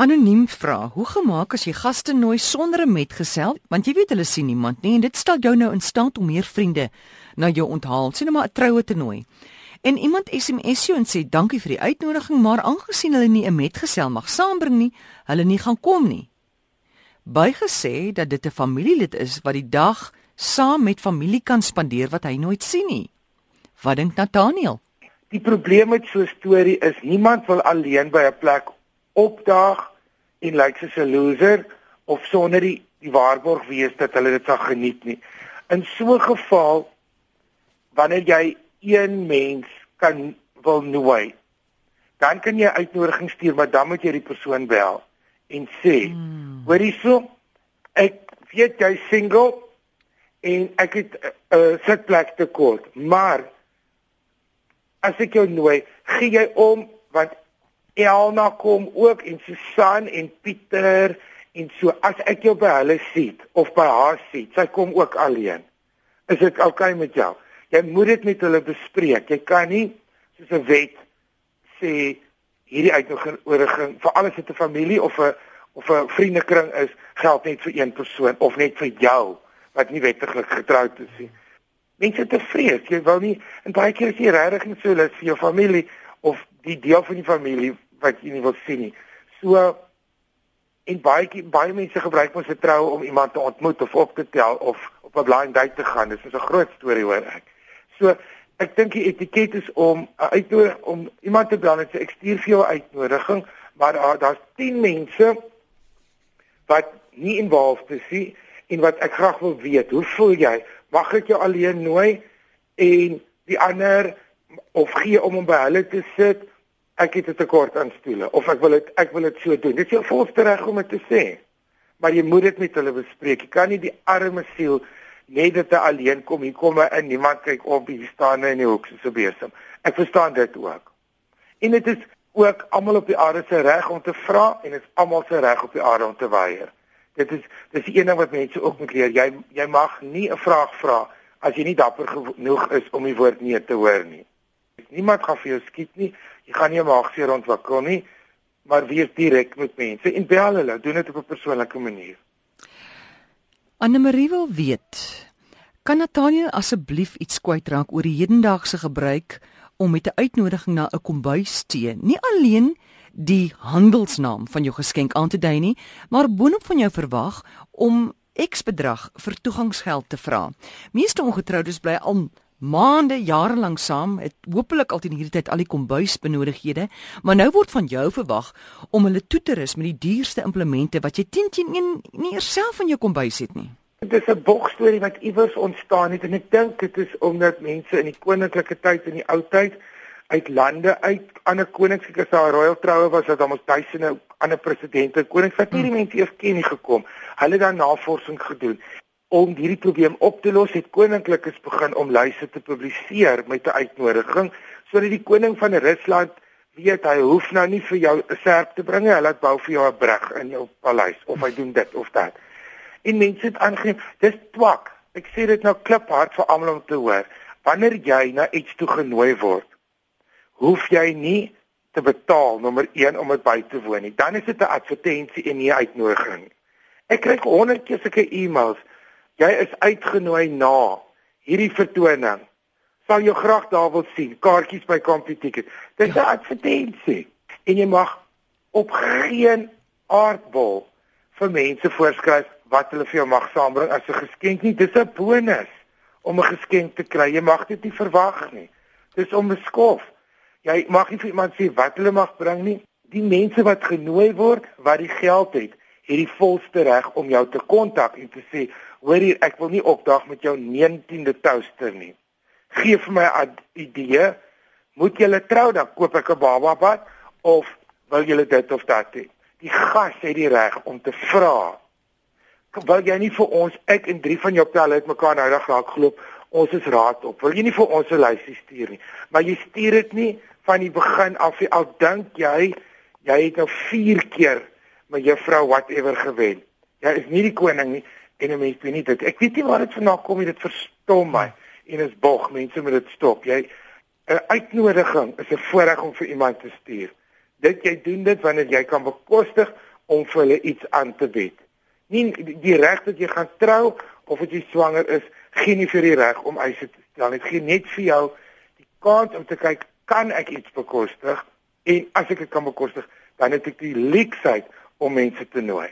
Anoniem vra: Hoe gemaak as jy gaste nooi sonder 'n metgesel? Want jy weet hulle sien niemand nie en dit stel jou nou in staat om meer vriende na jou onthaal, sien nou maar 'n troue te nooi. En iemand SMS jou en sê dankie vir die uitnodiging, maar aangesien hulle nie 'n metgesel mag saambring nie, hulle nie gaan kom nie. Bygesê dat dit 'n familielid is wat die dag saam met familie kan spandeer wat hy nooit sien nie. Wat dink Nathaniel? Die probleem met so 'n storie is niemand wil alleen by 'n plek opdaag en lyk soos 'n loser of sonder die die waarborg wees dat hulle dit sal geniet nie. In so 'n geval wanneer jy een mens kan wil nooi, dan kan jy uitnodiging stuur, maar dan moet jy die persoon bel en sê, hmm. "Hoor hierso, ek weet jy single en ek het 'n uh, uh, sitplek te kort, maar as ek jou nooi, gee jy om want Elna kom ook en Susan en Pieter en so as ek jou by hulle sien of by haar sien, sy kom ook alleen. Is dit oukei okay met jou? Jy moet dit met hulle bespreek. Jy kan nie soos 'n wet sê hierdie uitnodiging vir alles wat 'n familie of 'n of 'n vriendekring is, geld net vir een persoon of net vir jou wat nie wettiglik getroud is nie. Mense te vrees, jy wil nie en baie keer as jy regtig nie so lus vir jou familie of die deel van die familie wat jy nie wil sien nie. So en baie baie mense gebruik mos 'n troue om iemand te ontmoet of op te tel of op 'n blind date te gaan. Dis 'n groot storie hoor ek. So ek dink die etiket is om 'n uitnodiging om iemand te bel en sê ek stuur vir jou 'n uitnodiging, maar daar daar's 10 mense wat nie involved is nie en wat ek graag wil weet, hoe voel jy? Mag ek jou alleen nooi en die ander of gee om hom by hulle te sit ek het 'n tekort aan stoele of ek wil dit ek wil dit so doen. Dit is jou volste reg om dit te sê. Maar jy moet dit met hulle bespreek. Jy kan nie die arme siel net dit alleen kom hier kom en niemand kyk op hier staan in die hoek so besem. Ek verstaan dit ook. En dit is ook almal op die aarde se reg om te vra en dit is almal se reg op die aarde om te weier. Dit is dis die een ding wat mense ook moet leer. Jy jy mag nie 'n vraag vra as jy nie dapper genoeg is om die woord nee te hoor nie. Niemand gaan vir jou skiet nie. Jy gaan nie 'n maagseer ontwikkel nie, maar wees direk met mense en bel hulle, doen dit op 'n persoonlike manier. Anne-Marie wil weet, kan Nathaniel asseblief iets kwytraak oor die hedendaagse gebruik om met 'n uitnodiging na 'n kombuis te, nie alleen die handelsnaam van jou geskenk aan te dui nie, maar boonop van jou verwag om X bedrag vir toegangsgeld te vra. Meeste ongetroudes bly al maande, jare lank saam, het hopelik altyd hierdie tyd al die kombuisbenodighede, maar nou word van jou verwag om hulle toe te rus met die duurste implemente wat jy teen teen een nie eers self in jou kombuis het nie. Dit is 'n bogstorie wat iewers ontstaan het en ek dink dit is omdat mense in die koninklike tyd en die ou tyd uit lande uit ander as daar royal troue was dat almal duisende ander presidente konings wat hierdie mense eers ken nie gekom. Hulle het dan navorsing gedoen om hierdie probleem op te los, het koninklikes begin om lyse te publiseer met 'n uitnodiging sodat die koning van Rusland weet hy hoef nou nie vir jou 'n serp te bring nie, hy laat bou vir jou 'n brug in jou paleis of hy doen dit of dat. En mense het aangeneem, dis twak. Ek sê dit nou kliphard vir almal om te hoor. Wanneer jy na iets toe genooi word, hoef jy nie te betaal nommer 1 om dit by te woon nie. Dan is dit 'n advertensie en nie 'n uitnodiging. Ek kry 100 keer sulke e-mails Jy is uitgenooi na hierdie vertoning. Sal jou graag daar wil sien. Kaartjies by Computicket. Dit is 'n advertensie en jy mag op geen aardbol vir mense voorskryf wat hulle vir jou mag saambring as 'n geskenk nie. Dis 'n bonus om 'n geskenk te kry. Jy mag dit nie verwag nie. Dis onbeskof. Jy mag nie vir iemand sê wat hulle mag bring nie. Die mense wat genooi word, wat die geld het, het die volste reg om jou te kontak en te sê hoor hier ek wil nie opdag met jou 19de toaster nie. Gee vir my 'n idee. Moet jy trou dan koop ek 'n baba bad of wil jy dit of dat hê? Die gas het die reg om te vra. Wil jy nie vir ons ek en drie van jou pelle het mekaar nou dag raak geloop. Ons is raad op. Wil jy nie vir ons 'n lysie stuur nie? Maar jy stuur dit nie van die begin af. Al dink jy jy het nou 4 keer met juffrou whatever gewen. Jy is nie die koning nie en 'n mens weet nie dit. Ek weet nie waar dit vandaan kom nie. Dit verstom my en is bog. Mense moet dit stop. Jy 'n uitnodiging is 'n voorreg om vir iemand te stuur. Dit jy doen dit wanneer jy kan bekostig om vir hulle iets aan te bied. Nie die reg dat jy gaan trou of as jy swanger is, gee nie vir die reg om eise te stel. Dit gee net vir jou die kans om te kyk kan ek iets bekostig en as ek dit kan bekostig, dan het ek die leksheid om mense te nooi.